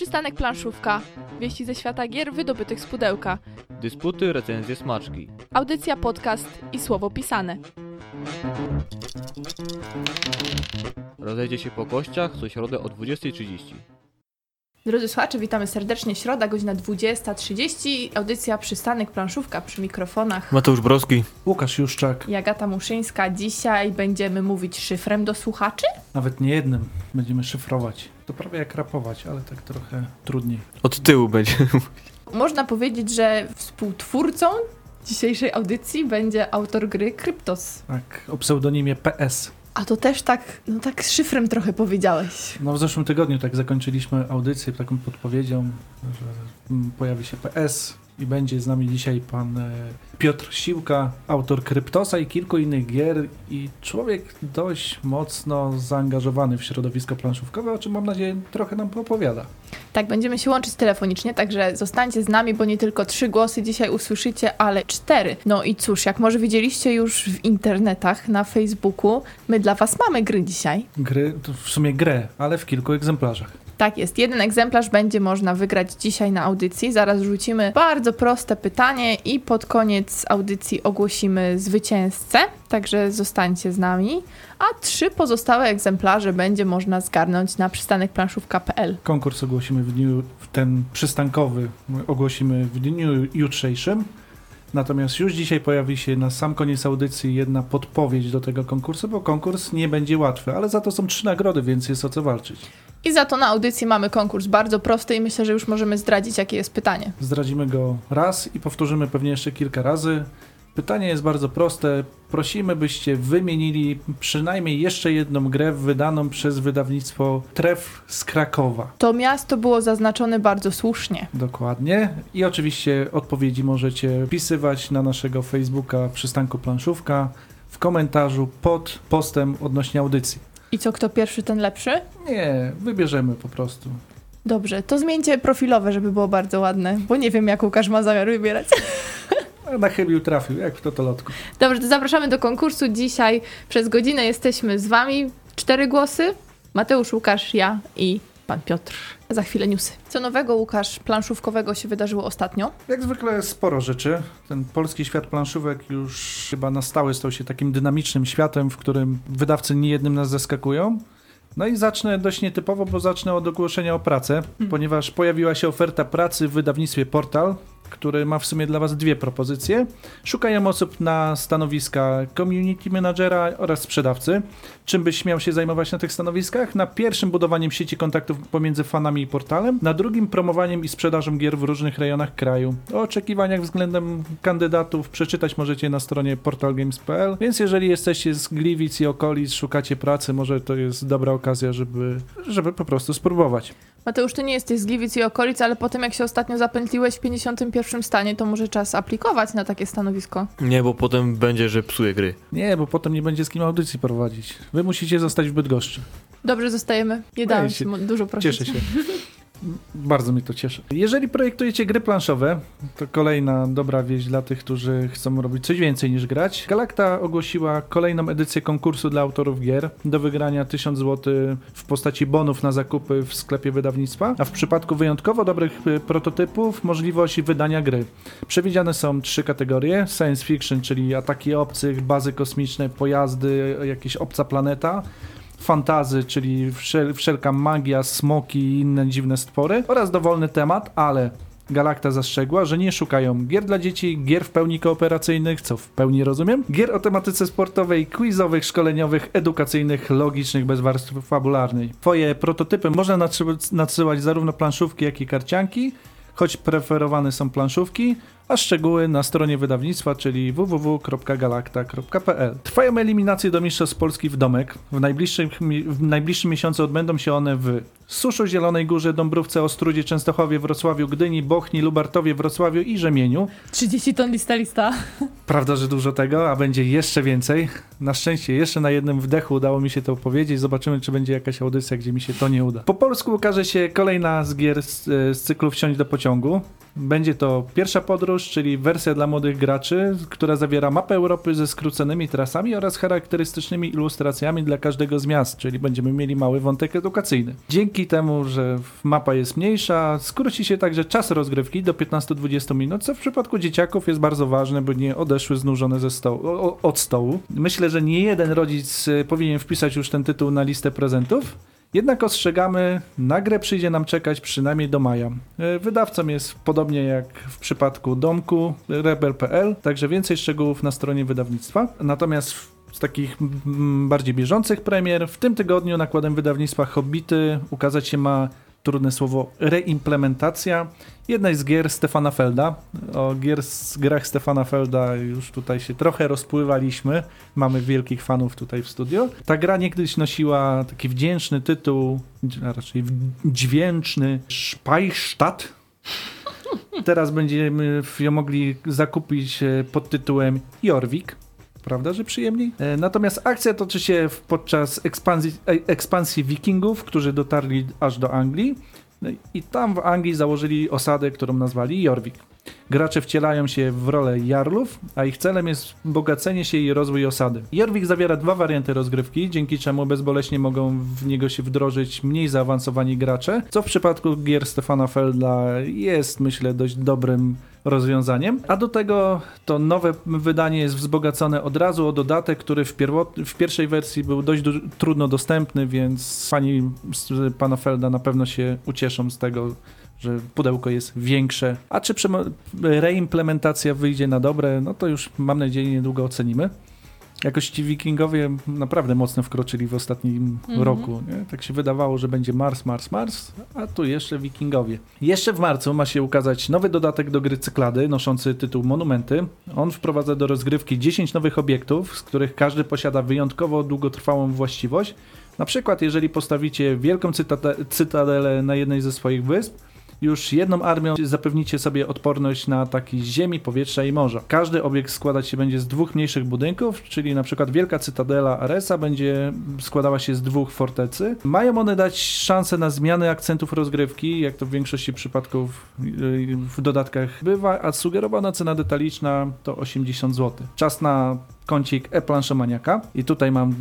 Przystanek planszówka. Wieści ze świata gier wydobytych z pudełka. Dysputy, recenzje, smaczki. Audycja, podcast i słowo pisane. Rozejdzie się po kościach co środę o 20.30. Drodzy słuchacze, witamy serdecznie. Środa, godzina 20.30. Audycja Przystanek planszówka przy mikrofonach. Mateusz Broski. Łukasz Juszczak. I Agata Muszyńska. Dzisiaj będziemy mówić szyfrem do słuchaczy? Nawet nie jednym będziemy szyfrować. To prawie jak rapować, ale tak trochę trudniej. Od tyłu będzie. Można powiedzieć, że współtwórcą dzisiejszej audycji będzie autor gry Kryptos. Tak, o pseudonimie PS. A to też tak, no tak z szyfrem trochę powiedziałeś. No w zeszłym tygodniu tak zakończyliśmy audycję taką podpowiedzią, że pojawi się PS i będzie z nami dzisiaj pan e, Piotr Siłka, autor Kryptosa i kilku innych gier i człowiek dość mocno zaangażowany w środowisko planszówkowe, o czym mam nadzieję trochę nam poopowiada. Tak, będziemy się łączyć telefonicznie, także zostańcie z nami, bo nie tylko trzy głosy dzisiaj usłyszycie, ale cztery. No i cóż, jak może widzieliście już w internetach, na Facebooku, my dla Was mamy gry dzisiaj. Gry, to w sumie grę, ale w kilku egzemplarzach. Tak jest, jeden egzemplarz będzie można wygrać dzisiaj na audycji. Zaraz rzucimy bardzo proste pytanie i pod koniec audycji ogłosimy zwycięzcę, także zostańcie z nami. A trzy pozostałe egzemplarze będzie można zgarnąć na przystanekplanszówka.pl. Konkurs ogłosimy w dniu, ten przystankowy ogłosimy w dniu jutrzejszym. Natomiast już dzisiaj pojawi się na sam koniec audycji jedna podpowiedź do tego konkursu, bo konkurs nie będzie łatwy, ale za to są trzy nagrody, więc jest o co walczyć. I za to na audycji mamy konkurs bardzo prosty i myślę, że już możemy zdradzić, jakie jest pytanie. Zdradzimy go raz i powtórzymy pewnie jeszcze kilka razy. Pytanie jest bardzo proste. Prosimy, byście wymienili przynajmniej jeszcze jedną grę wydaną przez wydawnictwo Tref z Krakowa. To miasto było zaznaczone bardzo słusznie. Dokładnie. I oczywiście odpowiedzi możecie wpisywać na naszego Facebooka Przystanku Planszówka w komentarzu pod postem odnośnie audycji. I co, kto pierwszy, ten lepszy? Nie, wybierzemy po prostu. Dobrze, to zmieńcie profilowe, żeby było bardzo ładne, bo nie wiem, jak Łukasz ma zamiar wybierać. A na chybił trafił, jak w totolotku. Dobrze, to zapraszamy do konkursu. Dzisiaj przez godzinę jesteśmy z Wami. Cztery głosy. Mateusz, Łukasz, ja i Pan Piotr. Za chwilę newsy. Co nowego, Łukasz, planszówkowego się wydarzyło ostatnio? Jak zwykle sporo rzeczy. Ten polski świat planszówek już chyba na stałe stał się takim dynamicznym światem, w którym wydawcy niejednym nas zaskakują. No i zacznę dość nietypowo, bo zacznę od ogłoszenia o pracę, ponieważ pojawiła się oferta pracy w wydawnictwie Portal, który ma w sumie dla Was dwie propozycje. Szukają osób na stanowiska community managera oraz sprzedawcy. Czym byś miał się zajmować na tych stanowiskach? Na pierwszym budowaniem sieci kontaktów pomiędzy fanami i portalem, na drugim promowaniem i sprzedażą gier w różnych rejonach kraju. O oczekiwaniach względem kandydatów przeczytać możecie na stronie portalgames.pl, więc jeżeli jesteście z Gliwic i okolic, szukacie pracy, może to jest dobra okazja, żeby, żeby po prostu spróbować. Mateusz, ty nie jesteś z Gliwic i okolic, ale po tym, jak się ostatnio zapętliłeś w 51 stanie, to może czas aplikować na takie stanowisko. Nie, bo potem będzie, że psuje gry. Nie, bo potem nie będzie z kim audycji prowadzić. Wy musicie zostać w Bydgoszczy. Dobrze, zostajemy. Nie dałem się- dużo prosić. Cieszę się. Bardzo mnie to cieszy. Jeżeli projektujecie gry planszowe, to kolejna dobra wieść dla tych, którzy chcą robić coś więcej niż grać. Galacta ogłosiła kolejną edycję konkursu dla autorów gier do wygrania 1000 zł w postaci bonów na zakupy w sklepie wydawnictwa, a w przypadku wyjątkowo dobrych y, prototypów możliwość wydania gry. Przewidziane są trzy kategorie: science fiction, czyli ataki obcych, bazy kosmiczne, pojazdy, jakieś obca planeta fantazy, czyli wszel wszelka magia, smoki i inne dziwne stwory oraz dowolny temat, ale Galakta zastrzegła, że nie szukają gier dla dzieci, gier w pełni kooperacyjnych, co w pełni rozumiem, gier o tematyce sportowej, quizowych, szkoleniowych, edukacyjnych, logicznych, bez warstwy fabularnej. Twoje prototypy można nadsyłać zarówno planszówki, jak i karcianki, choć preferowane są planszówki, a szczegóły na stronie wydawnictwa, czyli www.galakta.pl. Trwają eliminacje do Mistrzostw Polski w Domek. W najbliższym, w najbliższym miesiącu odbędą się one w Suszu, Zielonej Górze, Dąbrówce, Ostrudzie, Częstochowie, Wrocławiu, Gdyni, Bochni, Lubartowie, Wrocławiu i Rzemieniu. 30 ton lista lista. Prawda, że dużo tego, a będzie jeszcze więcej. Na szczęście jeszcze na jednym wdechu udało mi się to powiedzieć. Zobaczymy, czy będzie jakaś audycja, gdzie mi się to nie uda. Po polsku ukaże się kolejna z gier z, z cyklu Wsiąść do pociągu. Będzie to pierwsza podróż, czyli wersja dla młodych graczy, która zawiera mapę Europy ze skróconymi trasami oraz charakterystycznymi ilustracjami dla każdego z miast, czyli będziemy mieli mały wątek edukacyjny. Dzięki temu, że mapa jest mniejsza, skróci się także czas rozgrywki do 15-20 minut, co w przypadku dzieciaków jest bardzo ważne, by nie odeszły znużone ze stołu, o, od stołu. Myślę, że nie jeden rodzic y, powinien wpisać już ten tytuł na listę prezentów. Jednak ostrzegamy, na grę przyjdzie nam czekać przynajmniej do maja. E, Wydawcą jest podobnie jak w przypadku Domku, Rebel.pl, także więcej szczegółów na stronie wydawnictwa. Natomiast z takich bardziej bieżących premier, w tym tygodniu nakładem wydawnictwa Hobbity ukazać się ma trudne słowo reimplementacja jednej z gier Stefana Felda. O gier, z grach Stefana Felda już tutaj się trochę rozpływaliśmy. Mamy wielkich fanów tutaj w studio. Ta gra niegdyś nosiła taki wdzięczny tytuł, a raczej dźwięczny Speichstadt. Teraz będziemy ją mogli zakupić e, pod tytułem Jorvik. Prawda, że przyjemniej? E, Natomiast akcja toczy się podczas ekspansji, e, ekspansji wikingów, którzy dotarli aż do Anglii. No i tam w Anglii założyli osadę, którą nazwali Jorvik. Gracze wcielają się w rolę jarlów, a ich celem jest bogacenie się i rozwój osady. Jorvik zawiera dwa warianty rozgrywki, dzięki czemu bezboleśnie mogą w niego się wdrożyć mniej zaawansowani gracze, co w przypadku gier Stefana Felda jest, myślę, dość dobrym rozwiązaniem. A do tego to nowe wydanie jest wzbogacone od razu o dodatek, który w, w pierwszej wersji był dość trudno dostępny, więc fani z pana Felda na pewno się ucieszą z tego, że pudełko jest większe. A czy reimplementacja wyjdzie na dobre, no to już mam nadzieję niedługo ocenimy. Jakoś ci wikingowie naprawdę mocno wkroczyli w ostatnim Mhm. roku. Nie? Tak się wydawało, że będzie Mars, Mars, Mars, a tu jeszcze wikingowie. Jeszcze w marcu ma się ukazać nowy dodatek do gry Cyklady, noszący tytuł Monumenty. On wprowadza do rozgrywki 10 nowych obiektów, z których każdy posiada wyjątkowo długotrwałą właściwość. Na przykład, jeżeli postawicie wielką cytade- cytadelę na jednej ze swoich wysp, już jedną armią zapewnicie sobie odporność na ataki z ziemi, powietrza i morza. Każdy obiekt składać się będzie z dwóch mniejszych budynków, czyli na przykład wielka cytadela Aresa będzie składała się z dwóch fortecy. Mają one dać szansę na zmianę akcentów rozgrywki, jak to w większości przypadków yy, w dodatkach bywa, a sugerowana cena detaliczna to 80 zł. Czas na kącik e-planszomaniaka i tutaj mam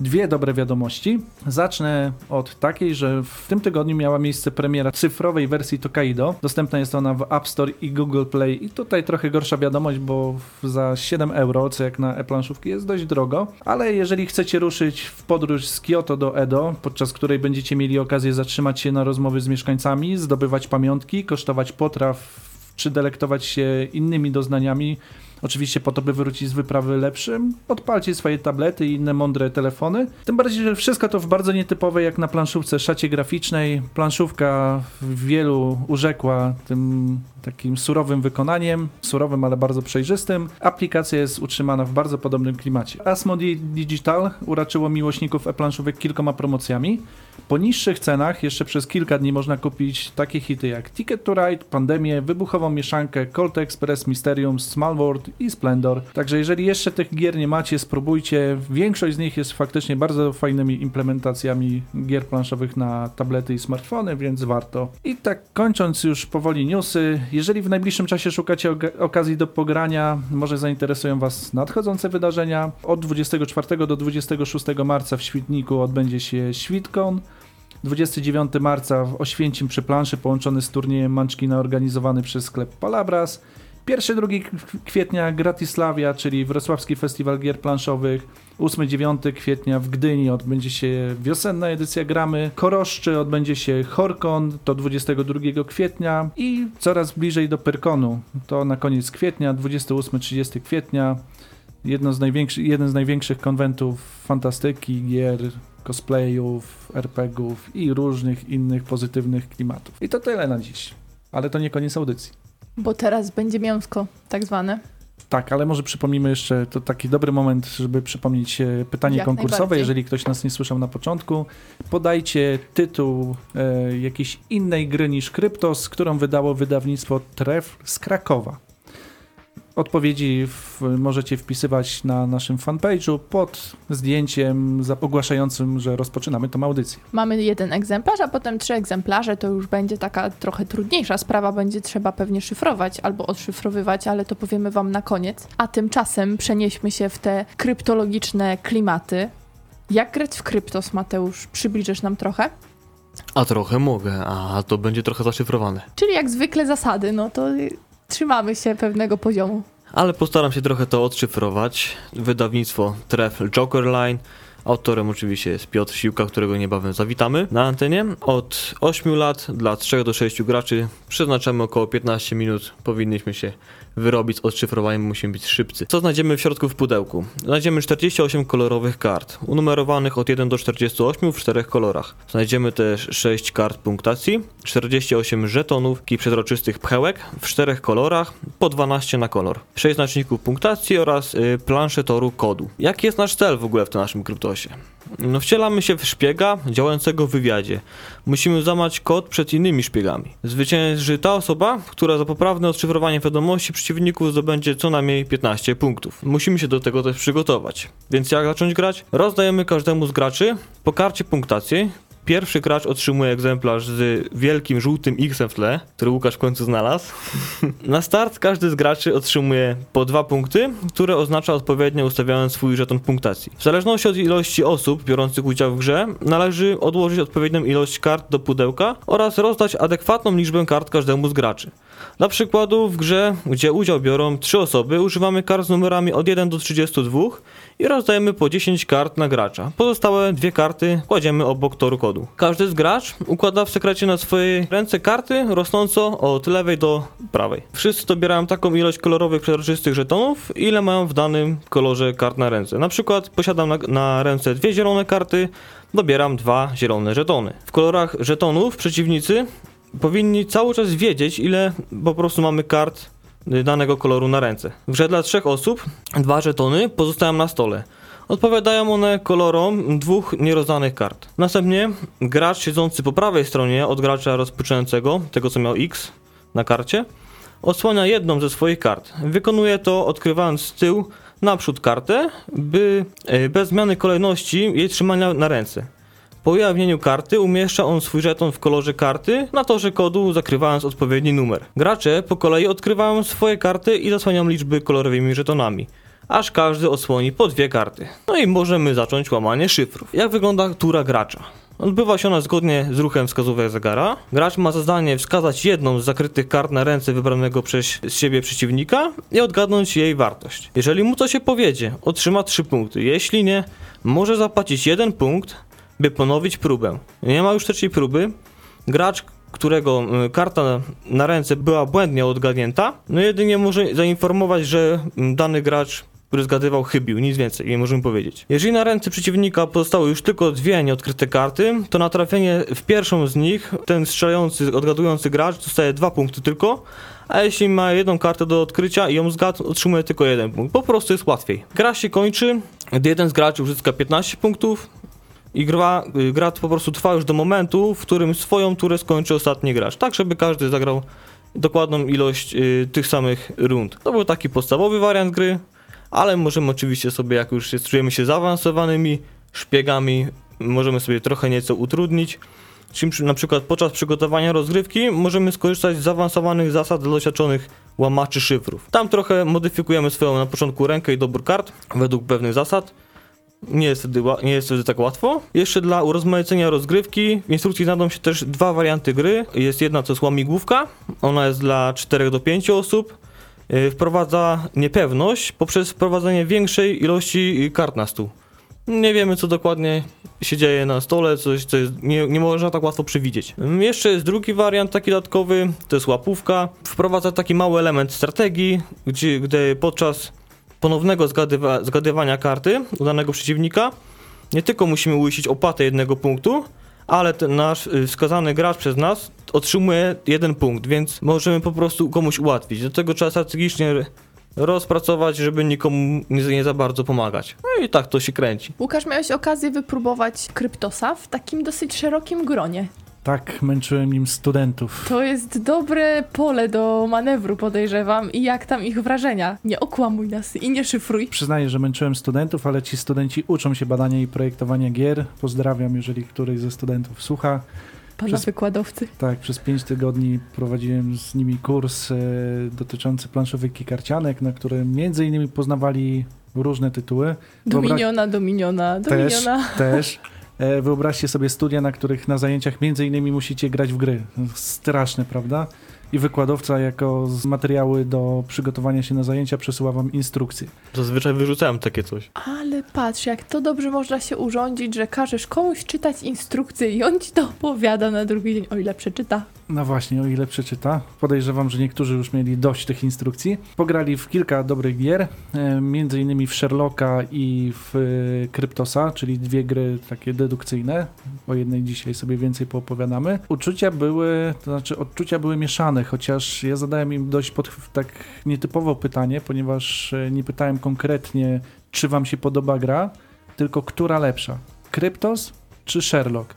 Dwie dobre wiadomości. Zacznę od takiej, że w tym tygodniu miała miejsce premiera cyfrowej wersji Tokaido. Dostępna jest ona w App Store i Google Play. I tutaj trochę gorsza wiadomość, bo za 7 euro, co jak na e-planszówki jest dość drogo. Ale jeżeli chcecie ruszyć w podróż z Kyoto do Edo, podczas której będziecie mieli okazję zatrzymać się na rozmowy z mieszkańcami, zdobywać pamiątki, kosztować potraw czy delektować się innymi doznaniami, Oczywiście po to, by wrócić z wyprawy lepszym, odpalcie swoje tablety i inne mądre telefony. Tym bardziej, że wszystko to w bardzo nietypowej jak na planszówce szacie graficznej. Planszówka w wielu urzekła tym takim surowym wykonaniem, surowym, ale bardzo przejrzystym. Aplikacja jest utrzymana w bardzo podobnym klimacie. Asmodee Digital uraczyło miłośników e-planszówek kilkoma promocjami. Po niższych cenach jeszcze przez kilka dni można kupić takie hity jak Ticket to Ride, Pandemię, Wybuchową Mieszankę, Colt Express, Mysterium, Small World i Splendor. Także jeżeli jeszcze tych gier nie macie, spróbujcie. Większość z nich jest faktycznie bardzo fajnymi implementacjami gier planszowych na tablety i smartfony, więc warto. I tak kończąc już powoli newsy, jeżeli w najbliższym czasie szukacie okazji do pogrania, może zainteresują Was nadchodzące wydarzenia. Od 24 do 26 marca w Świdniku odbędzie się Świdkon. 29 marca w Oświęcim przy planszy połączony z turniejem Manczkina organizowany przez sklep Palabras. 1-2 kwietnia Gratislavia, czyli Wrocławski Festiwal Gier Planszowych. 8-9 kwietnia w Gdyni odbędzie się wiosenna edycja gramy. Koroszczy odbędzie się Horkon, to 22 kwietnia i coraz bliżej do Pyrkonu. To na koniec kwietnia, 28-30 kwietnia. Jedno z jeden z największych konwentów fantastyki, gier, cosplayów, RPGów i różnych innych pozytywnych klimatów. I to tyle na dziś. Ale to nie koniec audycji. Bo teraz będzie mięsko, tak zwane. Tak, ale może przypomnimy jeszcze, to taki dobry moment, żeby przypomnieć e, pytanie Jak konkursowe, jeżeli ktoś nas nie słyszał na początku. Podajcie tytuł e, jakiejś innej gry niż Kryptos, którą wydało wydawnictwo Tref z Krakowa. Odpowiedzi w, możecie wpisywać na naszym fanpage'u pod zdjęciem za- ogłaszającym, że rozpoczynamy tą audycję. Mamy jeden egzemplarz, a potem trzy egzemplarze. To już będzie taka trochę trudniejsza sprawa. Będzie trzeba pewnie szyfrować albo odszyfrowywać, ale to powiemy Wam na koniec. A tymczasem przenieśmy się w te kryptologiczne klimaty. Jak grać w kryptos, Mateusz? Przybliżysz nam trochę? A trochę mogę, a to będzie trochę zaszyfrowane. Czyli jak zwykle zasady, no to trzymamy się pewnego poziomu. Ale postaram się trochę to odszyfrować. Wydawnictwo Trefl Jokerline. Autorem oczywiście jest Piotr Siłka, którego niebawem zawitamy na antenie. Od 8 lat dla 3 do 6 graczy przeznaczamy około 15 minut. Powinniśmy się wyrobić z odszyfrowaniem, musimy być szybcy. Co znajdziemy w środku w pudełku? Znajdziemy 48 kolorowych kart, unumerowanych od 1 do 48 w czterech kolorach. Znajdziemy też 6 kart punktacji, 48 żetonów i przezroczystych pchełek w czterech kolorach, po 12 na kolor. 6 znaczników punktacji oraz y, planszę toru kodu. Jaki jest nasz cel w ogóle w tym naszym kryptosie? No wcielamy się w szpiega działającego w wywiadzie. Musimy zamać kod przed innymi szpiegami. Zwycięży ta osoba, która za poprawne odszyfrowanie wiadomości przeciwników zdobędzie co najmniej 15 punktów. Musimy się do tego też przygotować. Więc jak zacząć grać? Rozdajemy każdemu z graczy po karcie punktacji. Pierwszy gracz otrzymuje egzemplarz z wielkim żółtym X w tle, który Łukasz w końcu znalazł. Na start każdy z graczy otrzymuje po dwa punkty, które oznacza odpowiednio ustawiając swój żeton punktacji. W zależności od ilości osób biorących udział w grze, należy odłożyć odpowiednią ilość kart do pudełka oraz rozdać adekwatną liczbę kart każdemu z graczy. Dla przykładu w grze, gdzie udział biorą 3 osoby, używamy kart z numerami od 1 do 32 i rozdajemy po 10 kart na gracza. Pozostałe dwie karty kładziemy obok toru kodu. Każdy z gracz układa w sekrecie na swojej ręce karty rosnąco od lewej do prawej. Wszyscy dobierają taką ilość kolorowych przezroczystych żetonów, ile mają w danym kolorze kart na ręce. Na przykład posiadam na, na ręce dwie zielone karty, dobieram dwa zielone żetony. W kolorach żetonów przeciwnicy powinni cały czas wiedzieć, ile po prostu mamy kart danego koloru na ręce. W grze dla trzech osób dwa żetony pozostają na stole. Odpowiadają one kolorom dwóch nierozdanych kart. Następnie gracz siedzący po prawej stronie od gracza rozpoczynającego, tego co miał X na karcie, odsłania jedną ze swoich kart. Wykonuje to odkrywając z tyłu naprzód kartę, by y, bez zmiany kolejności jej trzymania na ręce. Po ujawnieniu karty umieszcza on swój żeton w kolorze karty na torze kodu, zakrywając odpowiedni numer. Gracze po kolei odkrywają swoje karty i zasłaniają liczby kolorowymi żetonami, aż każdy odsłoni po dwie karty. No i możemy zacząć łamanie szyfrów. Jak wygląda tura gracza? Odbywa się ona zgodnie z ruchem wskazówek zegara. Gracz ma za zadanie wskazać jedną z zakrytych kart na ręce wybranego przez siebie przeciwnika i odgadnąć jej wartość. Jeżeli mu to się powiedzie, otrzyma 3 punkty. Jeśli nie, może zapłacić jeden punkt, by ponowić próbę. Nie ma już trzeciej próby. Gracz, którego y, karta na ręce była błędnie odgadnięta, no jedynie może zainformować, że mm, dany gracz, który zgadywał, chybił, nic więcej, nie możemy powiedzieć. Jeżeli na ręce przeciwnika pozostały już tylko dwie nieodkryte karty, to na trafienie w pierwszą z nich ten strzelający, odgadujący gracz dostaje dwa punkty tylko, a jeśli ma jedną kartę do odkrycia i ją zgadł, otrzymuje tylko jeden punkt. Po prostu jest łatwiej. Gra się kończy, gdy jeden z graczy uzyska 15 punktów, i gra, y, gra po prostu trwa już do momentu, w którym swoją turę skończy ostatni gracz. Tak, żeby każdy zagrał dokładną ilość y, tych samych rund. To był taki podstawowy wariant gry, ale możemy oczywiście sobie, jak już jest, czujemy się zaawansowanymi szpiegami, możemy sobie trochę nieco utrudnić. Czyli na przykład podczas przygotowania rozgrywki możemy skorzystać z zaawansowanych zasad doświadczonych łamaczy szyfrów. Tam trochę modyfikujemy swoją na początku rękę i dobór kart według pewnych zasad. Nie jest, wtedy, nie jest wtedy tak łatwo. Jeszcze dla urozmaicenia rozgrywki w instrukcji znajdą się też dwa warianty gry. Jest jedna, to jest łamigłówka. Ona jest dla 4 do 5 osób. Yy, Wprowadza niepewność poprzez wprowadzenie większej ilości yy, kart na stół. Nie wiemy, co dokładnie się dzieje na stole, coś, co jest, nie, nie można tak łatwo przewidzieć. Ym, Jeszcze jest drugi wariant, taki dodatkowy, to jest łapówka. Wprowadza taki mały element strategii, gdzie, gdy podczas ponownego zgadywa, zgadywania karty u danego przeciwnika nie tylko musimy uiścić opłatę jednego punktu, ale ten nasz y, wskazany gracz przez nas otrzymuje jeden punkt, więc możemy po prostu komuś ułatwić. Do tego trzeba strategicznie rozpracować, żeby nikomu nie za bardzo pomagać. No i tak to się kręci. Łukasz, miałeś okazję wypróbować kryptosa w takim dosyć szerokim gronie. Tak, męczyłem nim studentów. To jest dobre pole do manewru, podejrzewam. I jak tam ich wrażenia? Nie okłamuj nas i nie szyfruj. Przyznaję, że męczyłem studentów, ale ci studenci uczą się badania i projektowania gier. Pozdrawiam, jeżeli któryś ze studentów słucha. Pana Przez- wykładowcy. Tak, przez 5 tygodni prowadziłem z nimi kurs e, dotyczący planszowych i karcianek, na którym między innymi poznawali różne tytuły. Dobra- Dominiona, Dominiona, Też, Dominiona. też. E, Wyobraźcie sobie studia, na których na zajęciach między innymi musicie grać w gry. Straszne, prawda? I wykładowca jako z materiały do przygotowania się na zajęcia przesyła wam instrukcje. Zazwyczaj wyrzucałem takie coś. Ale patrz, jak to dobrze można się urządzić, że każesz komuś czytać instrukcję i on ci to opowiada na drugi dzień, o ile przeczyta. No właśnie, o ile przeczyta. Podejrzewam, że niektórzy już mieli dość tych instrukcji. Pograli w kilka dobrych gier, e, między innymi w Sherlocka i w e, Kryptosa, czyli dwie gry takie dedukcyjne. O jednej dzisiaj sobie więcej poopowiadamy. Uczucia były, to znaczy odczucia były mieszane, chociaż ja zadałem im dość pod, tak nietypowo pytanie, ponieważ e, nie pytałem konkretnie, czy wam się podoba gra, tylko która lepsza. Kryptos czy Sherlock?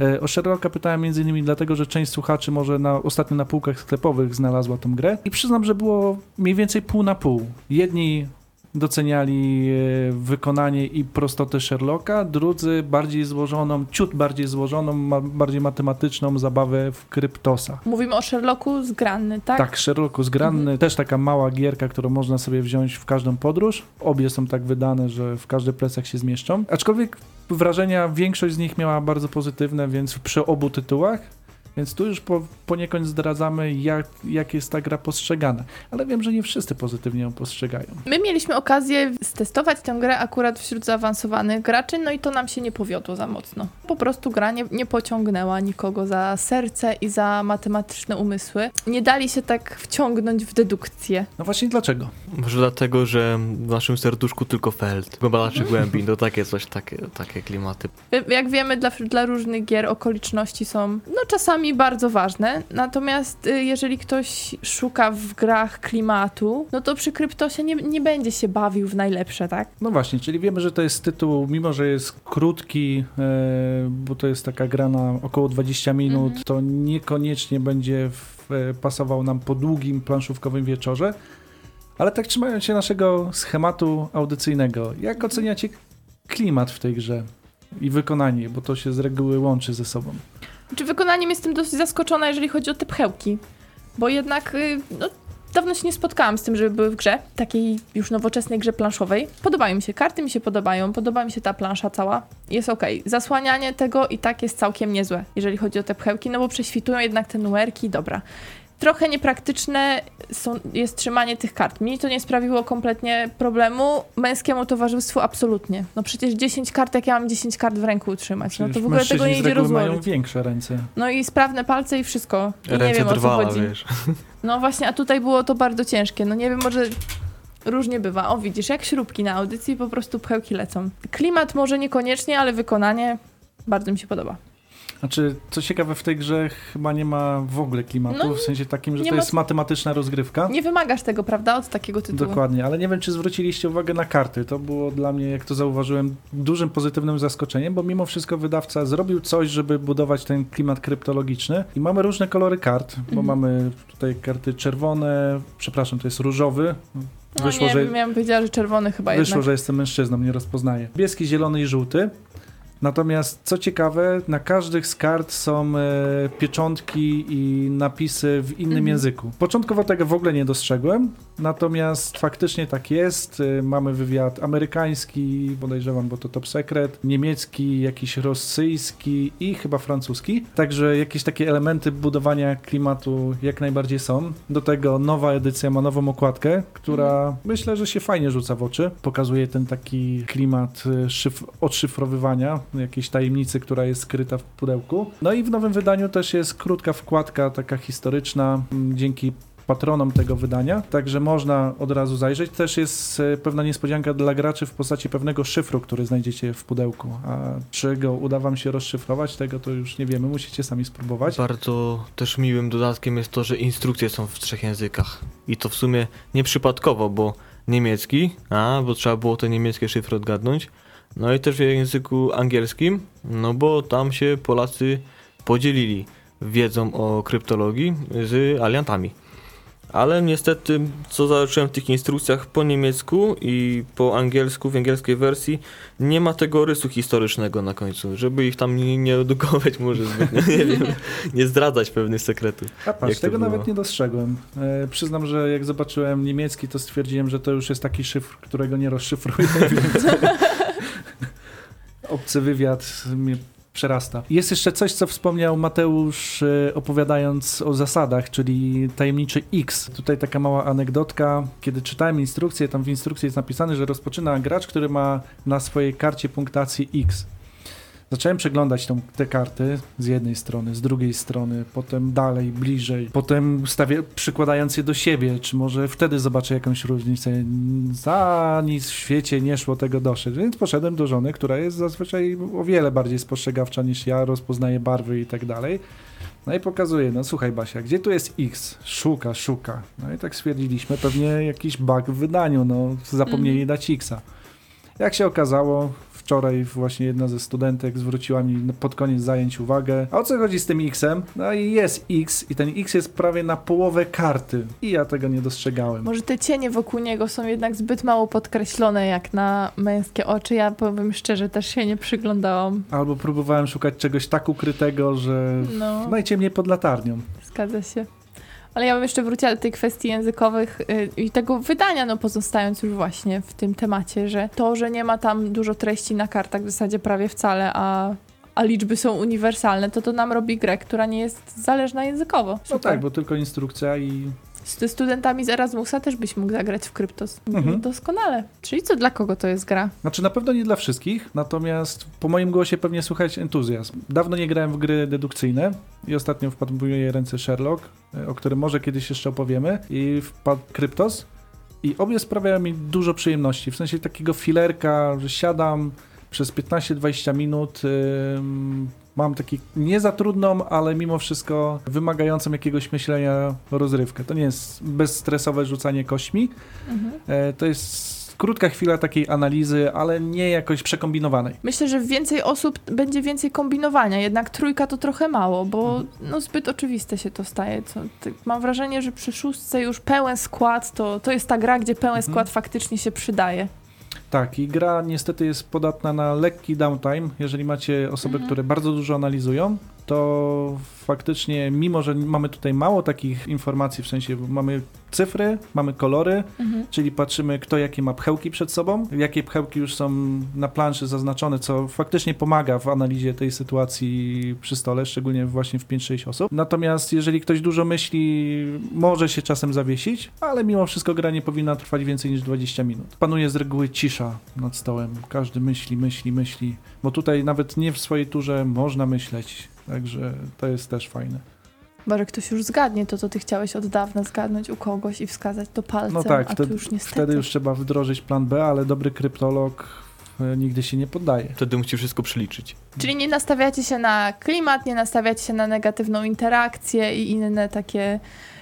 E, O Sherlocka pytałem między innymi dlatego, że część słuchaczy może na, ostatnio na półkach sklepowych znalazła tą grę i przyznam, że było mniej więcej pół na pół. Jedni doceniali e, wykonanie i prostotę Sherlocka, drudzy bardziej złożoną, ciut bardziej złożoną, ma, bardziej matematyczną zabawę w Kryptosa. Mówimy o Sherlocku zgranny, tak? Tak, Sherlocku zgranny, też taka mała gierka, którą można sobie wziąć w każdą podróż. Obie są tak wydane, że w każdy plecak się zmieszczą. Aczkolwiek wrażenia większość z nich miała bardzo pozytywne, więc przy obu tytułach. Więc tu już po, poniekąd zdradzamy, jak, jak jest ta gra postrzegana. Ale wiem, że nie wszyscy pozytywnie ją postrzegają. My mieliśmy okazję stestować tę grę akurat wśród zaawansowanych graczy, no i to nam się nie powiodło za mocno. Po prostu gra nie, nie pociągnęła nikogo za serce i za matematyczne umysły. Nie dali się tak wciągnąć w dedukcję. No właśnie dlaczego? Może dlatego, że w naszym serduszku tylko Feld. Badaczy głębin, to takie coś, takie, takie klimaty. Wie- Jak wiemy, dla, dla różnych gier okoliczności są no czasami bardzo ważne, natomiast y, jeżeli ktoś szuka w grach klimatu, no to przy Kryptosie nie, nie będzie się bawił w najlepsze, tak? No właśnie, czyli wiemy, że to jest tytuł, mimo że jest krótki, e, bo to jest taka gra na około 20 minut, Mhm. to niekoniecznie będzie w, e, pasował nam po długim planszówkowym wieczorze. Ale tak trzymając się naszego schematu audycyjnego, jak oceniacie klimat w tej grze i wykonanie, bo to się z reguły łączy ze sobą? Czy wykonaniem jestem dosyć zaskoczona, jeżeli chodzi o te pchełki, bo jednak y, no, dawno się nie spotkałam z tym, żeby były w grze, takiej już nowoczesnej grze planszowej. Podobają mi się, karty mi się podobają, podoba mi się ta plansza cała, jest okej. Zasłanianie tego i tak jest całkiem niezłe, jeżeli chodzi o te pchełki, no bo prześwitują jednak te numerki, dobra. Trochę niepraktyczne są, jest trzymanie tych kart. Mi to nie sprawiło kompletnie problemu. Męskiemu towarzystwu absolutnie. No przecież 10 kart, jak ja mam 10 kart w ręku utrzymać, no to w ogóle tego nie idzie rozłożyć. mają większe ręce. No i sprawne palce i wszystko. I nie Ręce wiem o co drwala, chodzi. wiesz. No właśnie, a tutaj było to bardzo ciężkie. No nie wiem, może różnie bywa. O widzisz, jak śrubki na audycji po prostu pchełki lecą. Klimat może niekoniecznie, ale wykonanie bardzo mi się podoba. Znaczy, co ciekawe, w tej grze chyba nie ma w ogóle klimatu, No, w sensie takim, że to ma- jest matematyczna rozgrywka. Nie wymagasz tego, prawda, od takiego tytułu. Dokładnie, ale nie wiem, czy zwróciliście uwagę na karty. To było dla mnie, jak to zauważyłem, dużym pozytywnym zaskoczeniem, bo mimo wszystko wydawca zrobił coś, żeby budować ten klimat kryptologiczny. I mamy różne kolory kart, bo Mhm. mamy tutaj karty czerwone, przepraszam, to jest różowy. No Wyszło, nie, że, miałam powiedziała, że czerwony chyba wyszło, jednak. że jestem mężczyzną, nie rozpoznaję. Niebieski, zielony i żółty. Natomiast co ciekawe, na każdych z kart są e, pieczątki i napisy w innym Mhm. języku. Początkowo tego w ogóle nie dostrzegłem, natomiast faktycznie tak jest. E, mamy wywiad amerykański, podejrzewam, bo to top secret, niemiecki, jakiś rosyjski i chyba francuski. Także jakieś takie elementy budowania klimatu jak najbardziej są. Do tego nowa edycja ma nową okładkę, która myślę, że się fajnie rzuca w oczy. Pokazuje ten taki klimat e, szyf- odszyfrowywania jakiejś tajemnicy, która jest skryta w pudełku. No i w nowym wydaniu też jest krótka wkładka, taka historyczna, m, dzięki patronom tego wydania, także można od razu zajrzeć. Też jest e, pewna niespodzianka dla graczy w postaci pewnego szyfru, który znajdziecie w pudełku. A czy go uda wam się rozszyfrować, tego to już nie wiemy, musicie sami spróbować. Bardzo też miłym dodatkiem jest to, że instrukcje są w trzech językach. I to w sumie nieprzypadkowo, bo niemiecki, a, bo trzeba było te niemieckie szyfry odgadnąć. No i też w języku angielskim, no bo tam się Polacy podzielili wiedzą o kryptologii z aliantami. Ale niestety, co zobaczyłem w tych instrukcjach po niemiecku i po angielsku, w angielskiej wersji, nie ma tego rysu historycznego na końcu, żeby ich tam nie, nie edukować może zbytnio, nie wiem, nie zdradzać pewnych sekretów. A patrz, tego nawet nie dostrzegłem. E, przyznam, że jak zobaczyłem niemiecki, to stwierdziłem, że to już jest taki szyfr, którego nie rozszyfruję, więc obcy wywiad mnie przerasta. Jest jeszcze coś, co wspomniał Mateusz e, opowiadając o zasadach, czyli tajemniczy X. Tutaj taka mała anegdotka. Kiedy czytałem instrukcję, tam w instrukcji jest napisane, że rozpoczyna gracz, który ma na swojej karcie punktację X. Zacząłem przeglądać tą, te karty z jednej strony, z drugiej strony, potem dalej, bliżej, potem stawię, przykładając je do siebie, czy może wtedy zobaczę jakąś różnicę. Za nic w świecie nie szło tego doszedł, więc poszedłem do żony, która jest zazwyczaj o wiele bardziej spostrzegawcza niż ja, rozpoznaje barwy i tak dalej. No i pokazuje, no słuchaj Basia, gdzie tu jest X? Szuka, szuka. No i tak stwierdziliśmy, pewnie jakiś bug w wydaniu, no zapomnieli Mhm. dać Xa. Jak się okazało, wczoraj właśnie jedna ze studentek zwróciła mi pod koniec zajęć uwagę, a o co chodzi z tym X-em? No i jest X i ten X jest prawie na połowę karty i ja tego nie dostrzegałem. Może te cienie wokół niego są jednak zbyt mało podkreślone jak na męskie oczy. Ja powiem szczerze, też się nie przyglądałam. Albo próbowałem szukać czegoś tak ukrytego, że No, najciemniej pod latarnią. zgadza się. Ale ja bym jeszcze wróciła do tej kwestii językowych y, i tego wydania, no pozostając już właśnie w tym temacie, że to, że nie ma tam dużo treści na kartach w zasadzie prawie wcale, a, a liczby są uniwersalne, to to nam robi grę, która nie jest zależna językowo. No Super. tak, bo tylko instrukcja i Z studentami z Erasmusa też byś mógł zagrać w Kryptos. Mhm. Doskonale. Czyli co, dla kogo to jest gra? Znaczy na pewno nie dla wszystkich, natomiast po moim głosie pewnie słychać entuzjazm. Dawno nie grałem w gry dedukcyjne i ostatnio wpadł w moje ręce Sherlock, e, o którym może kiedyś jeszcze opowiemy, i wpadł Kryptos. I obie sprawiają mi dużo przyjemności, w sensie takiego filerka, że siadam przez 15-20 minut, mam taki nie za trudną, ale mimo wszystko wymagającą jakiegoś myślenia rozrywkę. To nie jest bezstresowe rzucanie kośćmi, Mhm. E, To jest krótka chwila takiej analizy, ale nie jakoś przekombinowanej. Myślę, że więcej osób będzie więcej kombinowania, jednak trójka to trochę mało, bo no, zbyt oczywiste się to staje. Co, ty, mam wrażenie, że przy szóstce już pełen skład to, to jest ta gra, gdzie pełen Mhm. skład faktycznie się przydaje. Tak, i gra niestety jest podatna na lekki downtime. Jeżeli macie osoby, Mhm. które bardzo dużo analizują, to faktycznie, mimo że mamy tutaj mało takich informacji, w sensie mamy cyfry, mamy kolory, Mhm. czyli patrzymy, kto jakie ma pchełki przed sobą, jakie pchełki już są na planszy zaznaczone, co faktycznie pomaga w analizie tej sytuacji przy stole, szczególnie właśnie w 5-6 osób. Natomiast jeżeli ktoś dużo myśli, może się czasem zawiesić, ale mimo wszystko gra nie powinna trwać więcej niż 20 minut. Panuje z reguły cisza nad stołem. Każdy myśli, myśli, myśli, bo tutaj nawet nie w swojej turze można myśleć. Także to jest też fajne. Może ktoś już zgadnie to, co ty chciałeś od dawna zgadnąć u kogoś i wskazać to palcem, No tak, a wtedy- tu już niestety. Wtedy już trzeba wdrożyć plan B, ale dobry kryptolog e, nigdy się nie poddaje. Wtedy musi wszystko przeliczyć. Czyli nie nastawiacie się na klimat, nie nastawiacie się na negatywną interakcję i inne takie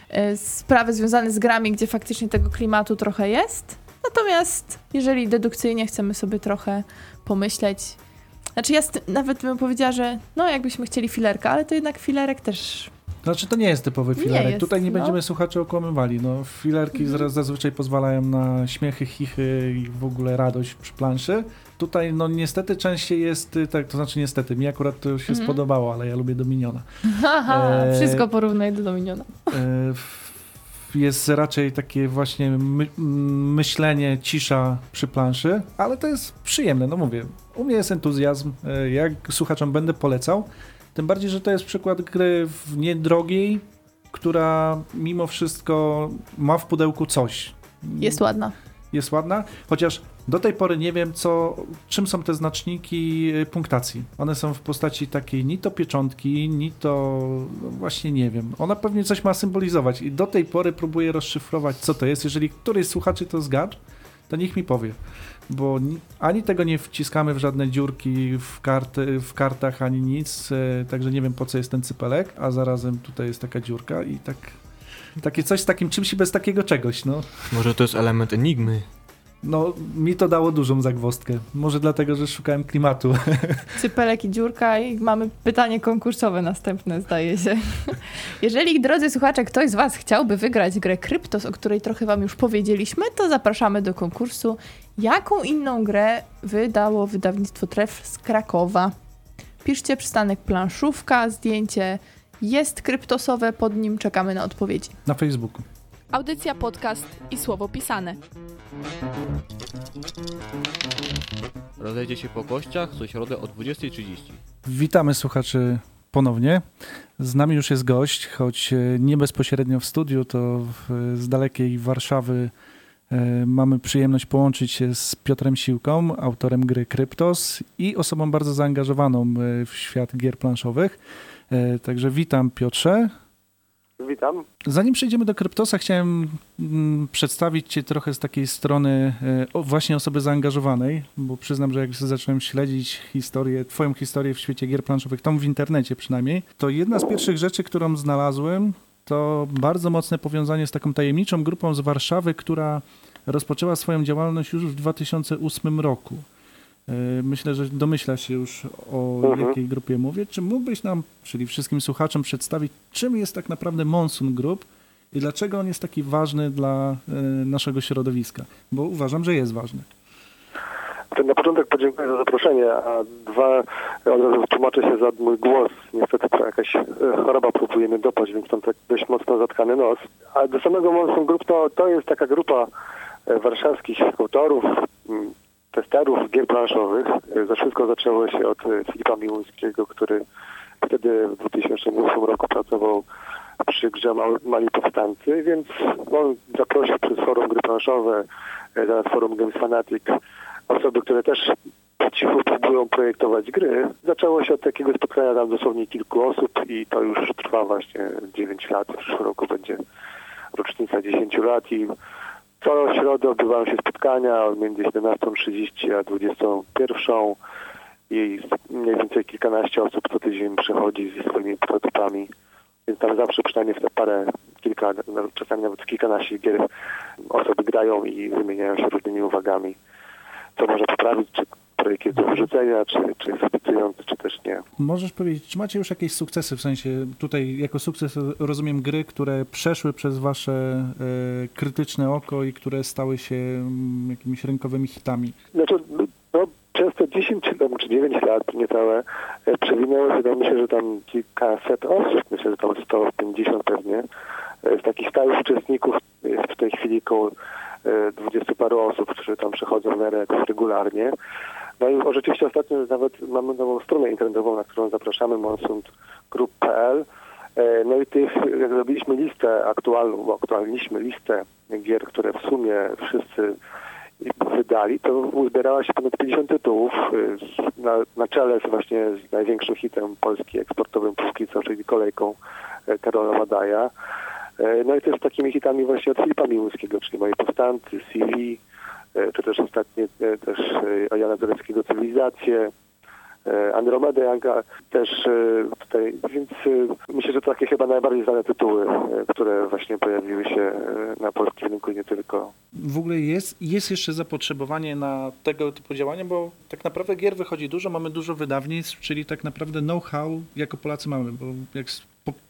e, sprawy związane z grami, gdzie faktycznie tego klimatu trochę jest. Natomiast jeżeli dedukcyjnie chcemy sobie trochę pomyśleć, znaczy ja nawet bym powiedziała, że no jakbyśmy chcieli filerka, ale to jednak filerek też Znaczy to nie jest typowy Nie filerek. jest, Tutaj nie no. będziemy słuchaczy okłamywali. No, filerki Mhm. zazwyczaj pozwalają na śmiechy, chichy i w ogóle radość przy planszy. Tutaj no niestety częściej jest, y, tak, to znaczy niestety, mi akurat to się Mhm. spodobało, ale ja lubię Dominiona. Haha, Eee, wszystko porównaj do Dominiona. E, Jest raczej takie właśnie my, myślenie, cisza przy planszy, ale to jest przyjemne, no mówię. U mnie jest entuzjazm, e, jak słuchaczom będę polecał, tym bardziej, że to jest przykład gry w niedrogiej, która mimo wszystko ma w pudełku coś. Jest ładna. Jest ładna, chociaż do tej pory nie wiem, co, czym są te znaczniki y, punktacji. One są w postaci takiej ni to pieczątki, ni to no właśnie nie wiem. Ona pewnie coś ma symbolizować i do tej pory próbuję rozszyfrować, co to jest. Jeżeli któryś z słuchaczy to zgadł, to niech mi powie. Bo ni- ani tego nie wciskamy w żadne dziurki w, karty, w kartach, ani nic, y, także nie wiem po co jest ten cypelek, a zarazem tutaj jest taka dziurka i tak... Takie coś z takim czymś i bez takiego czegoś, no. Może to jest element enigmy. No, mi to dało dużą zagwozdkę. Może dlatego, że szukałem klimatu. Cypelek i dziurka i mamy pytanie konkursowe następne, zdaje się. Jeżeli, drodzy słuchacze, ktoś z Was chciałby wygrać grę Kryptos, o której trochę Wam już powiedzieliśmy, to zapraszamy do konkursu. Jaką inną grę wydało wydawnictwo Tref z Krakowa? Piszcie przystanek planszówka, zdjęcie jest kryptosowe, pod nim czekamy na odpowiedzi. Na Facebooku. Audycja, podcast i słowo pisane. Rozejdzie się po kościach co środę o 20.30. Witamy słuchaczy ponownie. Z nami już jest gość, choć e, nie bezpośrednio w studiu, to w, z dalekiej Warszawy e, mamy przyjemność połączyć się z Piotrem Siłką, autorem gry Kryptos i osobą bardzo zaangażowaną e, w świat gier planszowych. E, Także witam Piotrze. Witam. Zanim przejdziemy do Kryptosa, chciałem mm, przedstawić Cię trochę z takiej strony e, właśnie osoby zaangażowanej, bo przyznam, że jak zacząłem śledzić historię, Twoją historię w świecie gier planszowych, tą w internecie przynajmniej, to jedna z pierwszych rzeczy, którą znalazłem, to bardzo mocne powiązanie z taką tajemniczą grupą z Warszawy, która rozpoczęła swoją działalność już w 2008 roku. E, Myślę, że domyślasz się już o Mhm. jakiej grupie mówię. Czy mógłbyś nam, czyli wszystkim słuchaczom, przedstawić, czym jest tak naprawdę Monsun Group i dlaczego on jest taki ważny dla e, naszego środowiska? Bo uważam, że jest ważny. Na początek podziękuję za zaproszenie, a dwa, od razu tłumaczę się za mój głos. Niestety to jakaś e, choroba próbuje mnie dopaść, więc mam tak dość mocno zatkany nos. A do samego Monsun Group to, to jest taka grupa e, warszawskich autorów, testerów gier planszowych. E, Za wszystko zaczęło się od e, Filipa Miłuńskiego, który wtedy w 2008 roku pracował przy grze Mal- Mali Powstańcy, więc on zaprosił przez forum gry planszowe, e, teraz forum Games Fanatic, osoby, które też po cichu próbują projektować gry. Zaczęło się od takiego spotkania tam dosłownie kilku osób i to już trwa właśnie 9 lat. W przyszłym roku będzie rocznica 10 lat i co środę odbywają się spotkania między 17.30 a 21.00 i mniej więcej kilkanaście osób co tydzień przychodzi ze swoimi prototypami. Więc tam zawsze przynajmniej w te parę, kilka, nawet czasami nawet kilkanaście gier osoby grają i wymieniają się różnymi uwagami, co można poprawić, czy projekt jest do wyrzucenia, czy, czy obiecujący, czy też nie. Możesz powiedzieć, czy macie już jakieś sukcesy, w sensie tutaj jako sukces rozumiem gry, które przeszły przez wasze e, krytyczne oko i które stały się mm, jakimiś rynkowymi hitami? Znaczy, no, przez te 10 czy- czy 9 lat niecałe e, przewinęło, wydaje mi się, że tam kilkaset osób, myślę, że tam 150 pewnie, e, z takich stałych uczestników jest w tej chwili około e, 20 paru osób, którzy tam przychodzą w miarę jakoś regularnie. No i rzeczywiście ostatnio nawet mamy nową stronę internetową, na którą zapraszamy, monsundgroup.pl. E, No i tych, jak zrobiliśmy listę aktualną, bo aktualniliśmy listę gier, które w sumie wszyscy wydali, to uzbierała się ponad 50 tytułów. z- Na, na czele z właśnie z największym hitem Polski eksportowym póki co, czyli kolejką e, Karola Madaja. E, No i też takimi hitami właśnie od Filipa Miłuńskiego, czyli Moje Powstanty, CV, e, czy też ostatnie e, też Jana Zaleckiego Cywilizację, Andromedę Janka też tutaj, więc myślę, że to takie chyba najbardziej znane tytuły, które właśnie pojawiły się na polskim rynku nie tylko. W ogóle jest, jest jeszcze zapotrzebowanie na tego typu działania, bo tak naprawdę gier wychodzi dużo, mamy dużo wydawnictw, czyli tak naprawdę know-how jako Polacy mamy, bo jak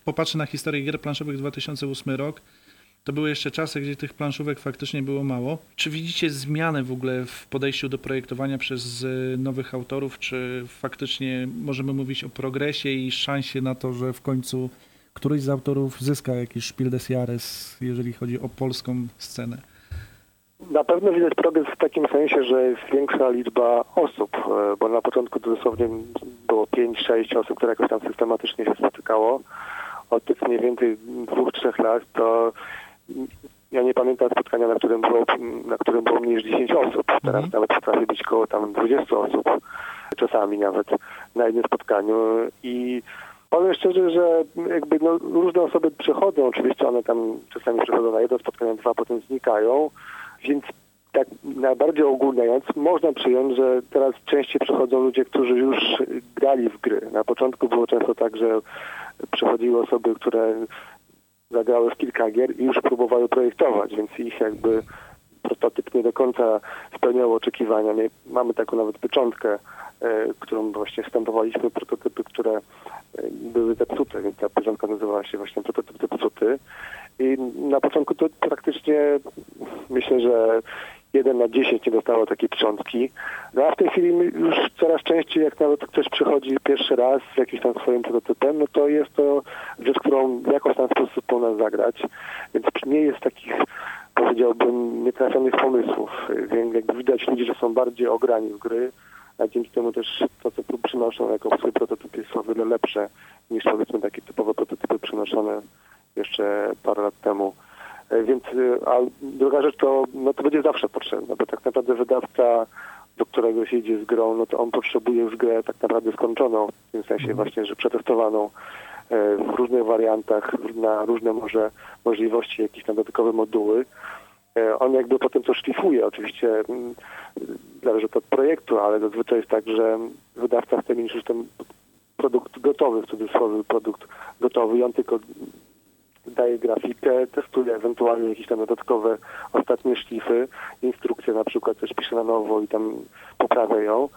popatrzę na historię gier planszowych 2008 rok, to były jeszcze czasy, gdzie tych planszówek faktycznie było mało. Czy widzicie zmianę w ogóle w podejściu do projektowania przez y, nowych autorów, czy faktycznie możemy mówić o progresie i szansie na to, że w końcu któryś z autorów zyska jakiś Spiel des Jahres, jeżeli chodzi o polską scenę? Na pewno widać progres w takim sensie, że jest większa liczba osób, e, bo na początku dosłownie było 5-6 osób, które jakoś tam systematycznie się spotykało. Od tych mniej więcej dwóch, trzech lat to ja nie pamiętam spotkania, na którym było, na którym było mniej niż 10 osób. Teraz Mhm. nawet potrafi być koło tam 20 osób, czasami nawet na jednym spotkaniu i Powiem szczerze, że jakby no, różne osoby przychodzą, oczywiście one tam czasami przychodzą na jedno spotkanie, dwa, potem znikają, więc tak najbardziej ogólniając, można przyjąć, że teraz częściej przychodzą ludzie, którzy już grali w gry. Na początku było często tak, że przychodziły osoby, które zagrały w kilka gier i już próbowały projektować, więc ich jakby prototyp nie do końca spełniał oczekiwania. My mamy taką nawet pieczątkę, e, którą właśnie stampowaliśmy, prototypy, które e, były zepsute, więc ta pieczątka nazywała się właśnie prototyp zepsuty. I na początku to praktycznie myślę, że 1 na 10 nie dostało takiej pieczątki. No a w tej chwili już coraz częściej, jak nawet ktoś przychodzi pierwszy raz z jakimś tam swoim prototypem, no to jest to rzecz, którą w jakoś tam sposób po nas zagrać. Więc nie jest takich, powiedziałbym, nietrafionych pomysłów. Więc jakby widać ludzi, że są bardziej ograni w gry, a dzięki temu też to, co przynoszą jako swój prototyp jest o wiele lepsze niż powiedzmy takie typowe prototypy przynoszone jeszcze parę lat temu. E, Więc, e, a druga rzecz to, no to będzie zawsze potrzebne, bo tak naprawdę wydawca, do którego się idzie z grą, no to on potrzebuje już grę tak naprawdę skończoną, w tym sensie właśnie, że przetestowaną e, w różnych wariantach, na różne może możliwości, jakieś tam dodatkowe moduły. On jakby potem to szlifuje, oczywiście mm, zależy to od projektu, ale zazwyczaj jest tak, że wydawca chce mieć już ten produkt gotowy, w cudzysłowie produkt gotowy i on tylko daje grafikę, testuje ewentualnie jakieś tam dodatkowe ostatnie szlify, instrukcje na przykład też pisze na nowo i tam poprawia ją.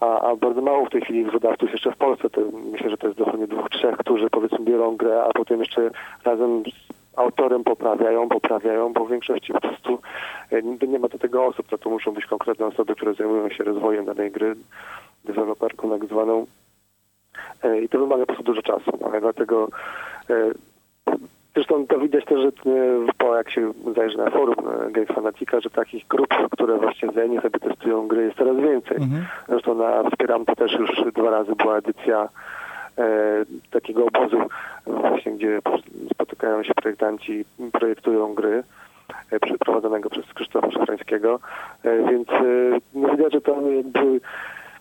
A, a bardzo mało w tej chwili wydawców jeszcze w Polsce, to myślę, że to jest dosłownie dwóch, trzech, którzy powiedzmy biorą grę, a potem jeszcze razem z autorem poprawiają, poprawiają, bo w większości po prostu e, nie, ma do tego osób, to, to muszą być konkretne osoby, które zajmują się rozwojem danej gry, deweloperką tak zwaną. E, I to wymaga po prostu dużo czasu, ale dlatego e, Zresztą to widać też, że e, po jak się zajrzy na forum e, Game Fanatica, że takich grup, które właśnie wzajemnie sobie testują gry jest coraz więcej. Mhm. Zresztą na Wspieram to też już dwa razy była edycja e, takiego obozu właśnie, gdzie spotykają się projektanci i projektują gry e, przeprowadzonego przez Krzysztofa Szafrańskiego. E, więc e, no widać, że to jakby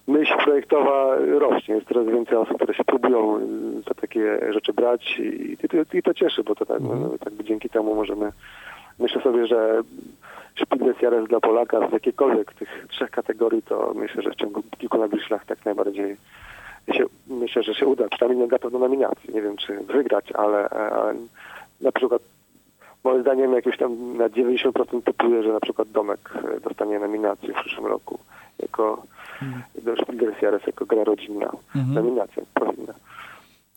myśl projektowa rośnie. Jest coraz więcej osób, które się próbują y, za takie rzeczy brać i, i, to- i to cieszy, bo to tak, no, tak dzięki temu możemy myślę sobie, że Szpilnes Jares dla Polaka z jakiejkolwiek tych trzech kategorii, to myślę, że w ciągu kilku najbliższych lat tak najbardziej się, myślę, że się uda. Przynajmniej na pewno nominacji. Nie wiem, czy wygrać, ale, ale na przykład moim zdaniem jakoś tam na 90% typuję, że na przykład Domek e, dostanie nominację w przyszłym roku jako do Jares jako gra rodzinna. Mhm. Nominacja powinna.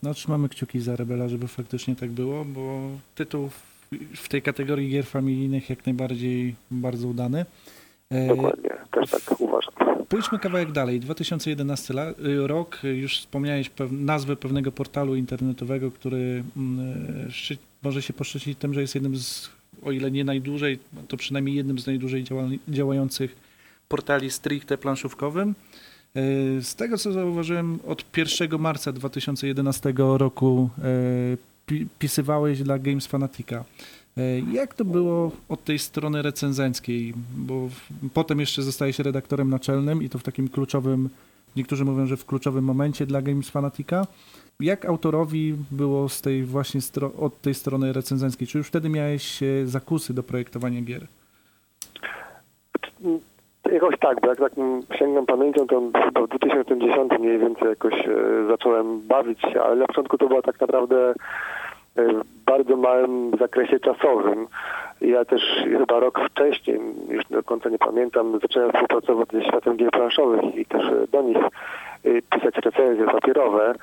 No trzymamy kciuki za Rebela, żeby faktycznie tak było, bo tytuł w, w tej kategorii gier familijnych jak najbardziej bardzo udany. E, Dokładnie. Też tak uważam. Pójdźmy kawałek dalej. 2011 la- y, rok, y, już wspomniałeś nazwę pewnego portalu internetowego, który mm, y, może się poszczycić tym, że jest jednym z, o ile nie najdłużej, to przynajmniej jednym z najdłużej działa- działających portali stricte planszówkowym. Y, Z tego co zauważyłem, od 1 marca 2011 roku pi- pisywałeś dla Games Fanatica. E, Jak to było od tej strony recenzenckiej? Bo potem jeszcze zostałeś redaktorem naczelnym i to w takim kluczowym, niektórzy mówią, że w kluczowym momencie dla Games Fanatica. Jak autorowi było z tej właśnie od tej strony recenzenckiej? Czy już wtedy miałeś e, zakusy do projektowania gier? Jakoś tak, bo jak tak sięgam pamięcią, to chyba w 2010 mniej więcej jakoś e, zacząłem bawić się, ale na początku to było tak naprawdę e, w bardzo małym zakresie czasowym. Ja też chyba rok wcześniej, już do końca nie pamiętam, zacząłem współpracować ze światem gier planszowych i też e, do nich e, pisać recenzje papierowe.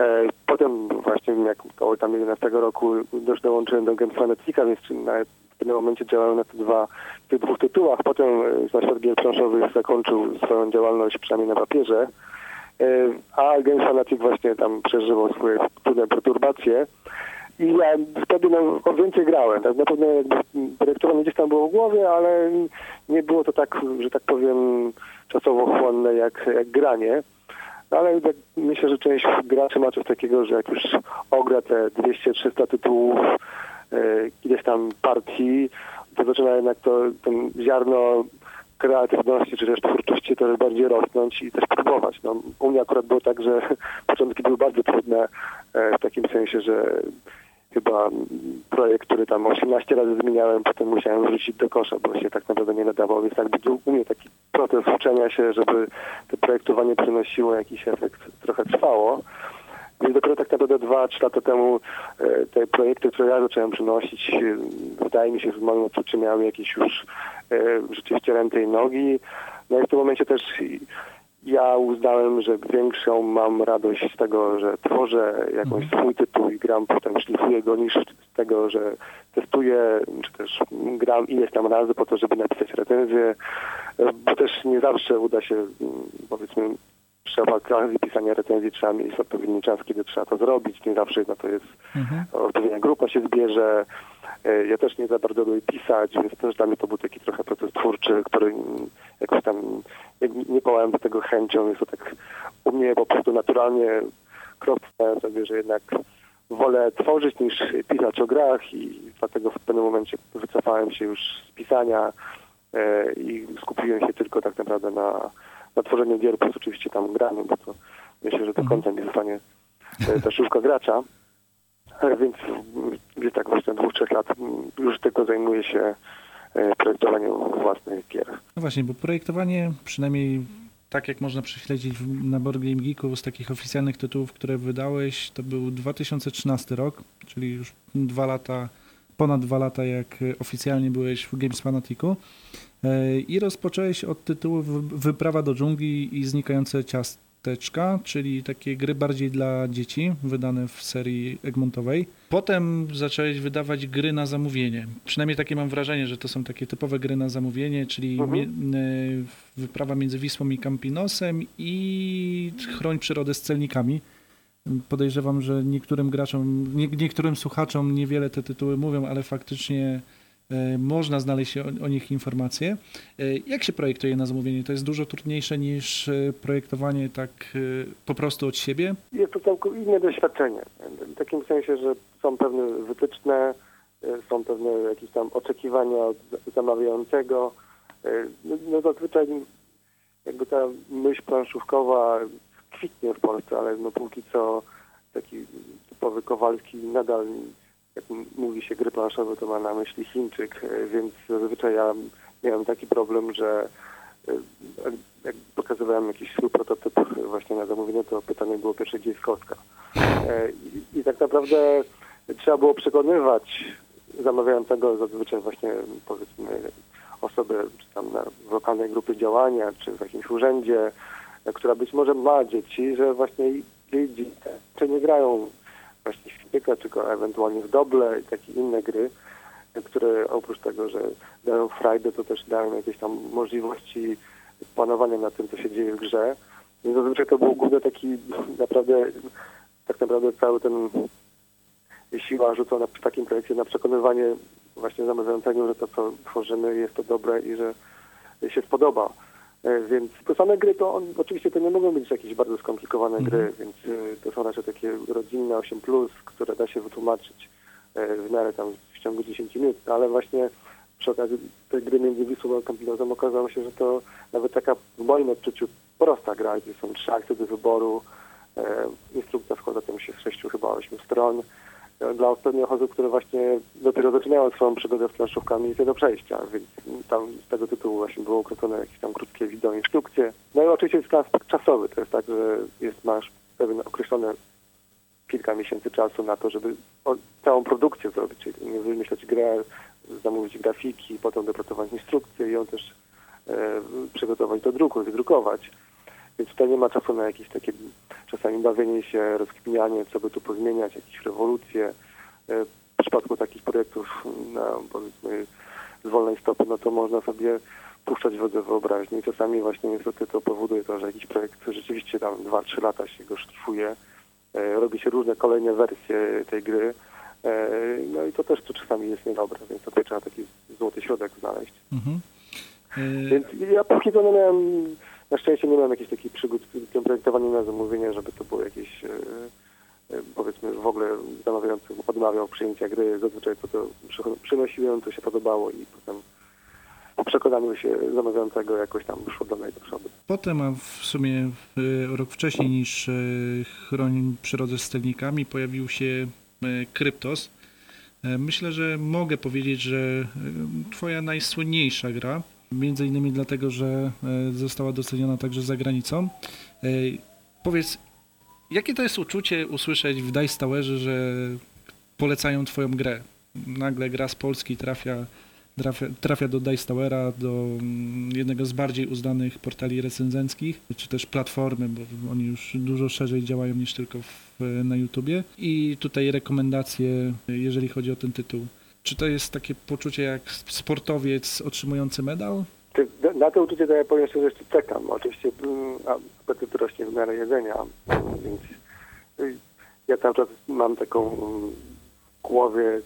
E, Potem właśnie jak około tam 11 roku już dołączyłem do Games Fanatica, więc na w pewnym momencie działałem na te dwa, tych dwóch tytułach. Potem e, na świat gier planszowych zakończył swoją działalność przynajmniej na papierze. E, A Games Fanatic właśnie tam przeżywał swoje trudne perturbacje. I ja wtedy no, więcej grałem. Tak? Na pewno projektowanie gdzieś tam było w głowie, ale nie było to tak, że tak powiem, czasowo chłonne jak, jak granie. Ale tak myślę, że część graczy ma coś takiego, że jak już ogra te 200-300 tytułów, e, ileś tam partii, to zaczyna jednak to ten ziarno kreatywności czy też twórczości to bardziej rosnąć i też próbować. No, u mnie akurat było tak, że początki były bardzo trudne e, w takim sensie, że chyba projekt, który tam 18 razy zmieniałem, potem musiałem wrzucić do kosza, bo się tak naprawdę nie nadawał. Więc jakby był u mnie taki proces uczenia się, żeby to projektowanie przynosiło jakiś efekt, trochę trwało. Więc dopiero tak naprawdę dwa, trzy lata temu e, te projekty, które ja zacząłem przynosić, e, wydaje mi się, w moim odczuciu miały jakiś już rzeczywiście ręce i nogi. No i w tym momencie też ja uznałem, że większą mam radość z tego, że tworzę jakąś swój tytuł i gram, potem szlifuję go, niż z tego, że testuję, czy też gram ileś tam razy po to, żeby napisać recenzję, bo też nie zawsze uda się, mm, powiedzmy, przy okazji pisania recenzji trzeba mieć odpowiedni czas, kiedy trzeba to zrobić. Nie zawsze na to jest Mhm. odpowiednia grupa się zbierze. E, Ja też nie za bardzo lubię pisać, więc też dla mnie to był taki trochę proces twórczy, który jakoś tam nie, nie pałałem do tego chęcią. Jest to tak u mnie po prostu naturalnie krok sobie, że jednak wolę tworzyć niż pisać o grach i dlatego w pewnym momencie wycofałem się już z pisania e, i skupiłem się tylko tak naprawdę na, na tworzeniu gier, plus oczywiście tam graniu, bo to myślę, że do końca nie zostanie e, ta szufka gracza. E, Więc gdzieś tak właśnie od dwóch, trzech lat już tylko zajmuję się e, projektowaniem własnych gier. No właśnie, bo projektowanie, przynajmniej tak jak można prześledzić na Board Game Geeku z takich oficjalnych tytułów, które wydałeś, to był 2013 rok, czyli już dwa lata, ponad dwa lata jak oficjalnie byłeś w Games Fanaticu i rozpocząłeś od tytułu Wy- Wyprawa do dżungli i Znikające ciasteczka, czyli takie gry bardziej dla dzieci, wydane w serii Egmontowej. Potem zacząłeś wydawać gry na zamówienie. Przynajmniej takie mam wrażenie, że to są takie typowe gry na zamówienie, czyli Mhm. e, wyprawa między Wisłą i Campinosem i Chroń przyrodę z celnikami. Podejrzewam, że niektórym graczom, nie, niektórym słuchaczom niewiele te tytuły mówią, ale faktycznie e, można znaleźć o, o nich informacje. E, Jak się projektuje na zamówienie? To jest dużo trudniejsze niż e, projektowanie tak e, po prostu od siebie? Jest to całkiem inne doświadczenie. W takim sensie, że są pewne wytyczne, e, są pewne jakieś tam oczekiwania od zamawiającego. E, No, no zazwyczaj jakby ta myśl planszówkowa kwitnie w Polsce, ale no póki co taki typowy Kowalski nadal, jak mówi się gry planszowe, to ma na myśli Chińczyk, e, więc zazwyczaj ja miałem taki problem, że e, jak- pokazywałem jakiś swój prototyp właśnie na zamówienie, to pytanie było pierwsze, gdzie jest kostka. E, I, tak naprawdę trzeba było przekonywać zamawiającego zazwyczaj właśnie powiedzmy osoby czy tam na w lokalnej grupie działania, czy w jakimś urzędzie, która być może ma dzieci, że właśnie jej dzieci czy nie grają właśnie w Świntyka, tylko ewentualnie w Doble i takie inne gry, które oprócz tego, że dają frajdę, to też dają jakieś tam możliwości panowania nad tym, co się dzieje w grze. Więc zazwyczaj to był główny taki naprawdę, tak naprawdę cały ten siła rzucona przy takim projekcie na przekonywanie właśnie zamawiającego, że to, co tworzymy, jest to dobre i że się spodoba. E, Więc te same gry, to on, oczywiście to nie mogą być jakieś bardzo skomplikowane Mhm. gry, więc e, to są raczej takie rodzinne 8+, które da się wytłumaczyć e, w miarę tam w ciągu 10 minut, ale właśnie przy okazji tej gry między Wisłą a Campinozem okazało się, że to nawet taka w moim odczuciu prosta gra, gdzie są trzy akcje do wyboru, instrukcja składa się z sześciu chyba ośmiu stron. Dla pewnych osób, które właśnie dopiero zaczynają swoją przygodę z planszówkami jest do przejścia, więc tam z tego tytułu właśnie było ukrócone jakieś tam krótkie wideo instrukcje. No i oczywiście jest aspekt czasowy, to jest tak, że jest, masz pewien określone kilka miesięcy czasu na to, żeby całą produkcję zrobić, czyli wymyślać grę, zamówić grafiki, potem dopracować instrukcję i ją też e, przygotować do druku, wydrukować. Więc tutaj nie ma czasu na jakieś takie czasami bawienie się, rozkminianie, co by tu pozmieniać, jakieś rewolucje. E, w przypadku takich projektów na powiedzmy z wolnej stopy, no to można sobie puszczać wodze wyobraźni. I czasami właśnie niestety to powoduje to, że jakiś projekt rzeczywiście tam 2-3 lata się go sztrifuje, e, robi się różne kolejne wersje tej gry. E, No i to też to czasami jest niedobre, więc tutaj trzeba taki złoty środek znaleźć. Mhm. Więc ja póki co nie miałem, na szczęście nie miałem jakichś takich przygód z tym projektowaniem na zamówienie, żeby to było jakieś, e, e, powiedzmy w ogóle zamawiający odmawiał przyjęcia gry. Zazwyczaj to, to przy- przynosiłem, to się podobało i potem po przekonaniu się zamawiającego jakoś tam szło do przodu. Potem, a w sumie e, rok wcześniej niż Chroń przyrodę z sternikami, pojawił się Kryptos. Myślę, że mogę powiedzieć, że twoja najsłynniejsza gra, między innymi dlatego, że e, została doceniona także za granicą. E, Powiedz, jakie to jest uczucie usłyszeć w Dice Towerze, że polecają twoją grę? Nagle gra z Polski trafia trafia, trafia do Dice Towera, do mm, jednego z bardziej uznanych portali recenzenckich, czy też platformy, bo oni już dużo szerzej działają niż tylko w, na YouTubie. I tutaj rekomendacje, jeżeli chodzi o ten tytuł. Czy to jest takie poczucie jak sportowiec otrzymujący medal? Na- to uczucie to ja powiem szczerze, jeszcze czekam. Oczywiście mm, apetyt rośnie w miarę jedzenia, więc y, ja cały czas mam taką mm, w głowie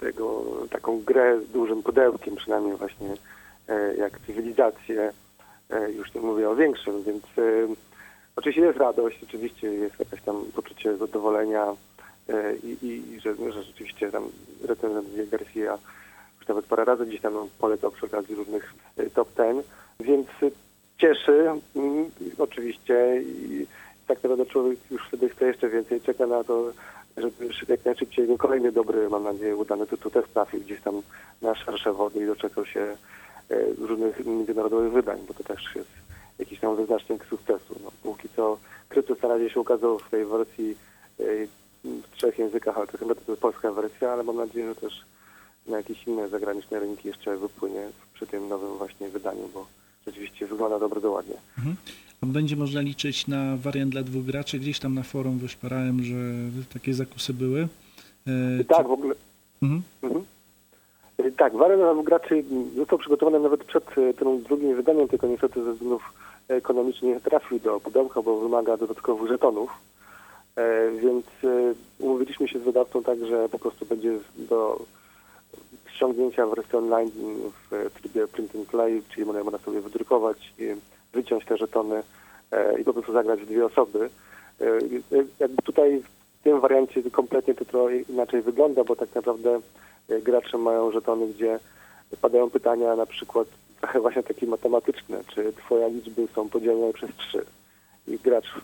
tego, taką grę z dużym pudełkiem, przynajmniej właśnie e, jak cywilizację, e, już nie mówię o większym, więc e, oczywiście jest radość, oczywiście jest jakieś tam poczucie zadowolenia i, i, i że, że rzeczywiście tam recenzent Garcia już nawet parę razy gdzieś tam polecał przy okazji różnych y, top ten, więc cieszy mm, oczywiście i tak naprawdę człowiek już wtedy chce jeszcze więcej, czeka na to, żeby jak najszybciej no, kolejny dobry, mam nadzieję, udany tytuł też trafił gdzieś tam na szersze wody i doczekał się y, różnych międzynarodowych wydań, bo to też jest jakiś tam wyznacznik sukcesu. No, póki co Krytus na razie się ukazał w tej wersji w trzech językach, ale to chyba to jest polska wersja, ale mam nadzieję, że też na jakieś inne zagraniczne rynki jeszcze wypłynie przy tym nowym właśnie wydaniu, bo rzeczywiście wygląda dobrze ładnie. A Będzie można liczyć na wariant dla dwóch graczy. Gdzieś tam na forum wyszparałem, że takie zakusy były. E, Tak, czy- w ogóle. Mhm. Mhm. Y, Tak, wariant dla graczy został przygotowany nawet przed y, tym drugim wydaniem, tylko niestety ze względów ekonomicznych nie trafił do pudełka, bo wymaga dodatkowych żetonów. E, Więc y, umówiliśmy się z wydawcą tak, że po prostu będzie do ściągnięcia w wersji online w trybie print and play, czyli można, sobie wydrukować, wyciąć te żetony e, i po prostu zagrać w dwie osoby. E, e, Jakby tutaj w tym wariancie kompletnie to trochę inaczej wygląda, bo tak naprawdę e, gracze mają żetony, gdzie padają pytania na przykład trochę właśnie takie matematyczne, czy twoje liczby są podzielone przez trzy i gracz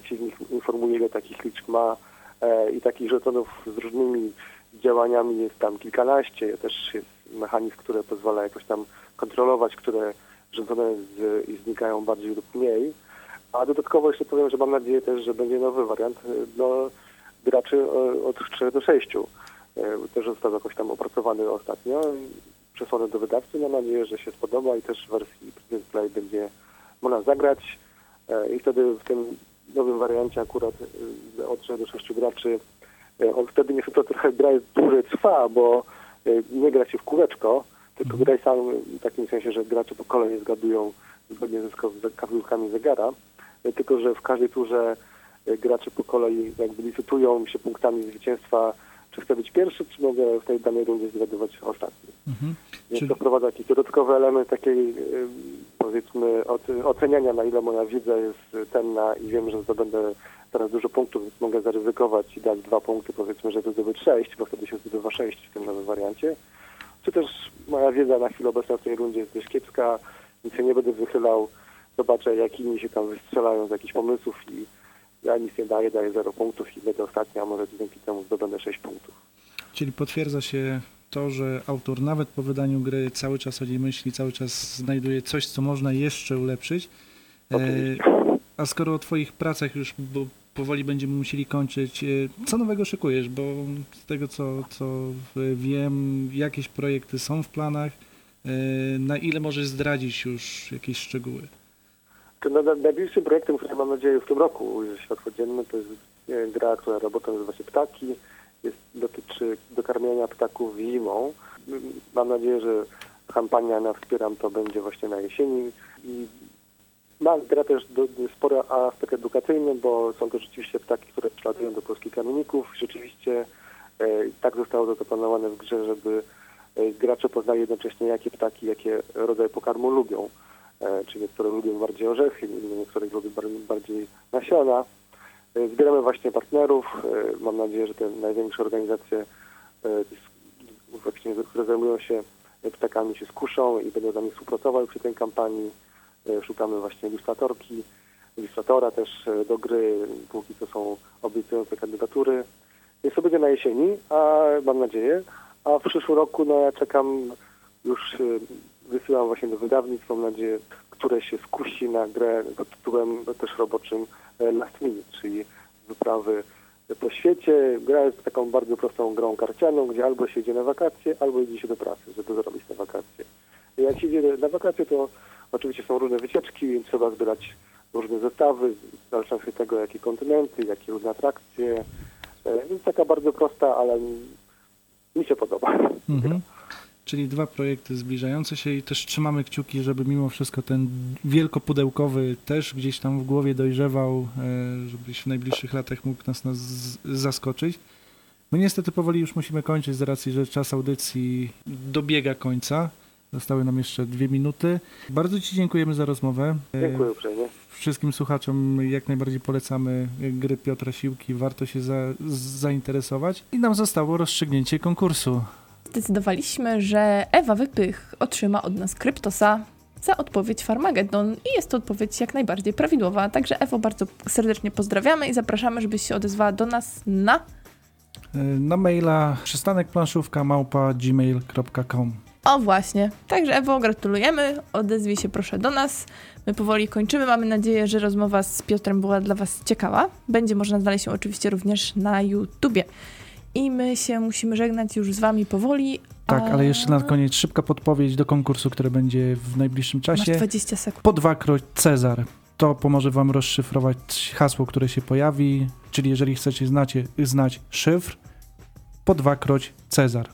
przeciwnik informuje, ile takich liczb ma e, i takich żetonów z różnymi działaniami jest tam kilkanaście. Też jest mechanizm, który pozwala jakoś tam kontrolować, które żetony z, znikają bardziej lub mniej. A dodatkowo jeszcze powiem, że mam nadzieję też, że będzie nowy wariant e, dla graczy e, od 3 do 6. E, Też został jakoś tam opracowany ostatnio. Przesłany do wydawcy. Mam nadzieję, że się spodoba i też w wersji Play będzie można zagrać. I wtedy w tym nowym wariancie akurat e, od 3 do 6 graczy. E, on wtedy niestety trochę gra jest dłużej trwa, bo e, nie gra się w kółeczko, tylko gra jest sam w takim sensie, że gracze po kolei zgadują zgodnie ze wska- ze wskazówkami zegara, tylko że w każdej turze gracze po kolei jakby licytują się punktami zwycięstwa, czy chcę być pierwszy, czy mogę w tej danej rundzie zgadywać ostatni. Mhm. Więc Czyli- to wprowadza jakiś dodatkowy element takiej, powiedzmy, oce- oceniania, na ile moja wiedza jest cenna i wiem, że zdobędę teraz dużo punktów, więc mogę zaryzykować i dać dwa punkty, powiedzmy, żeby zdobyć sześć, bo wtedy się zdobywa sześć w tym nowym wariancie. Czy też moja wiedza na chwilę obecną w tej rundzie jest dość kiepska, więc ja nie będę wychylał, zobaczę, jak inni się tam wystrzelają z jakichś pomysłów i ja nic nie daję, daję zero punktów i będę ostatni, a może dzięki temu zdobędę sześć punktów. Czyli potwierdza się to, że autor nawet po wydaniu gry cały czas o niej myśli, cały czas znajduje coś, co można jeszcze ulepszyć. E, Oczywiście. a skoro o Twoich pracach już bo powoli będziemy musieli kończyć, e, co nowego szykujesz? Bo z tego, co, co wiem, jakieś projekty są w planach. E, na ile możesz zdradzić już jakieś szczegóły? Najbliższym projektem, który mam nadzieję w tym roku ujrzy światło dzienne, to jest gra, która robotą nazywa się Ptaki. Jest, dotyczy dokarmiania ptaków zimą. Mam nadzieję, że kampania na Wspieram to będzie właśnie na jesieni. I ma gra też do, spory aspekt edukacyjny, bo są to rzeczywiście ptaki, które przylatują do polskich kamieników. Rzeczywiście e, tak zostało to zaplanowane w grze, żeby e, gracze poznali jednocześnie, jakie ptaki, jakie rodzaje pokarmu lubią. E, czy niektóre lubią bardziej orzechy, niektóre lubią bar- bardziej nasiona. E, Zbieramy właśnie partnerów. E, Mam nadzieję, że te największe organizacje, które zajmują się ptakami, się skuszą i będą z nami współpracowały przy tej kampanii. Szukamy właśnie ilustratorki, ilustratora też do gry. Póki co są obiecujące kandydatury. Więc to będzie na jesieni, a mam nadzieję. A w przyszłym roku no ja czekam już wysyłam właśnie do wydawnictw, mam nadzieję, które się skusi na grę pod tytułem też roboczym e, Last Minute, czyli wyprawy po świecie. Gra jest taką bardzo prostą grą karcianą, gdzie albo się idzie na wakacje, albo idzie się do pracy, żeby zarobić na wakacje. I Jak się idzie na wakacje, to oczywiście są różne wycieczki, więc trzeba zbierać różne zestawy, w zależności od tego, jakie kontynenty, jakie różne atrakcje. E, Więc taka bardzo prosta, ale mi się podoba. Mhm. Czyli dwa projekty zbliżające się i też trzymamy kciuki, żeby mimo wszystko ten wielkopudełkowy też gdzieś tam w głowie dojrzewał, e, żebyś w najbliższych latach mógł nas, nas zaskoczyć. My niestety powoli już musimy kończyć z racji, że czas audycji dobiega końca. Zostały nam jeszcze dwie minuty. Bardzo Ci dziękujemy za rozmowę. E, Dziękuję uprzejmie. Wszystkim słuchaczom jak najbardziej polecamy gry Piotra Siłki. Warto się za, zainteresować. I nam zostało rozstrzygnięcie konkursu. Zdecydowaliśmy, że Ewa Wypych otrzyma od nas Kryptosa za odpowiedź Farmageddon i jest to odpowiedź jak najbardziej prawidłowa. Także Ewo bardzo serdecznie pozdrawiamy i zapraszamy, żebyś się odezwała do nas na Na maila przystanek planszówka małpa gmail.com. O właśnie. Także Ewo, gratulujemy. Odezwij się proszę do nas. My powoli kończymy. Mamy nadzieję, że rozmowa z Piotrem była dla Was ciekawa. Będzie można znaleźć ją oczywiście również na YouTubie. I my się musimy żegnać już z Wami powoli. Tak, ale jeszcze na koniec szybka podpowiedź do konkursu, który będzie w najbliższym Masz czasie. 20 sekund. Po dwakroć Cezar. To pomoże wam rozszyfrować hasło, które się pojawi, czyli jeżeli chcecie znacie, znać szyfr, po dwakroć Cezar.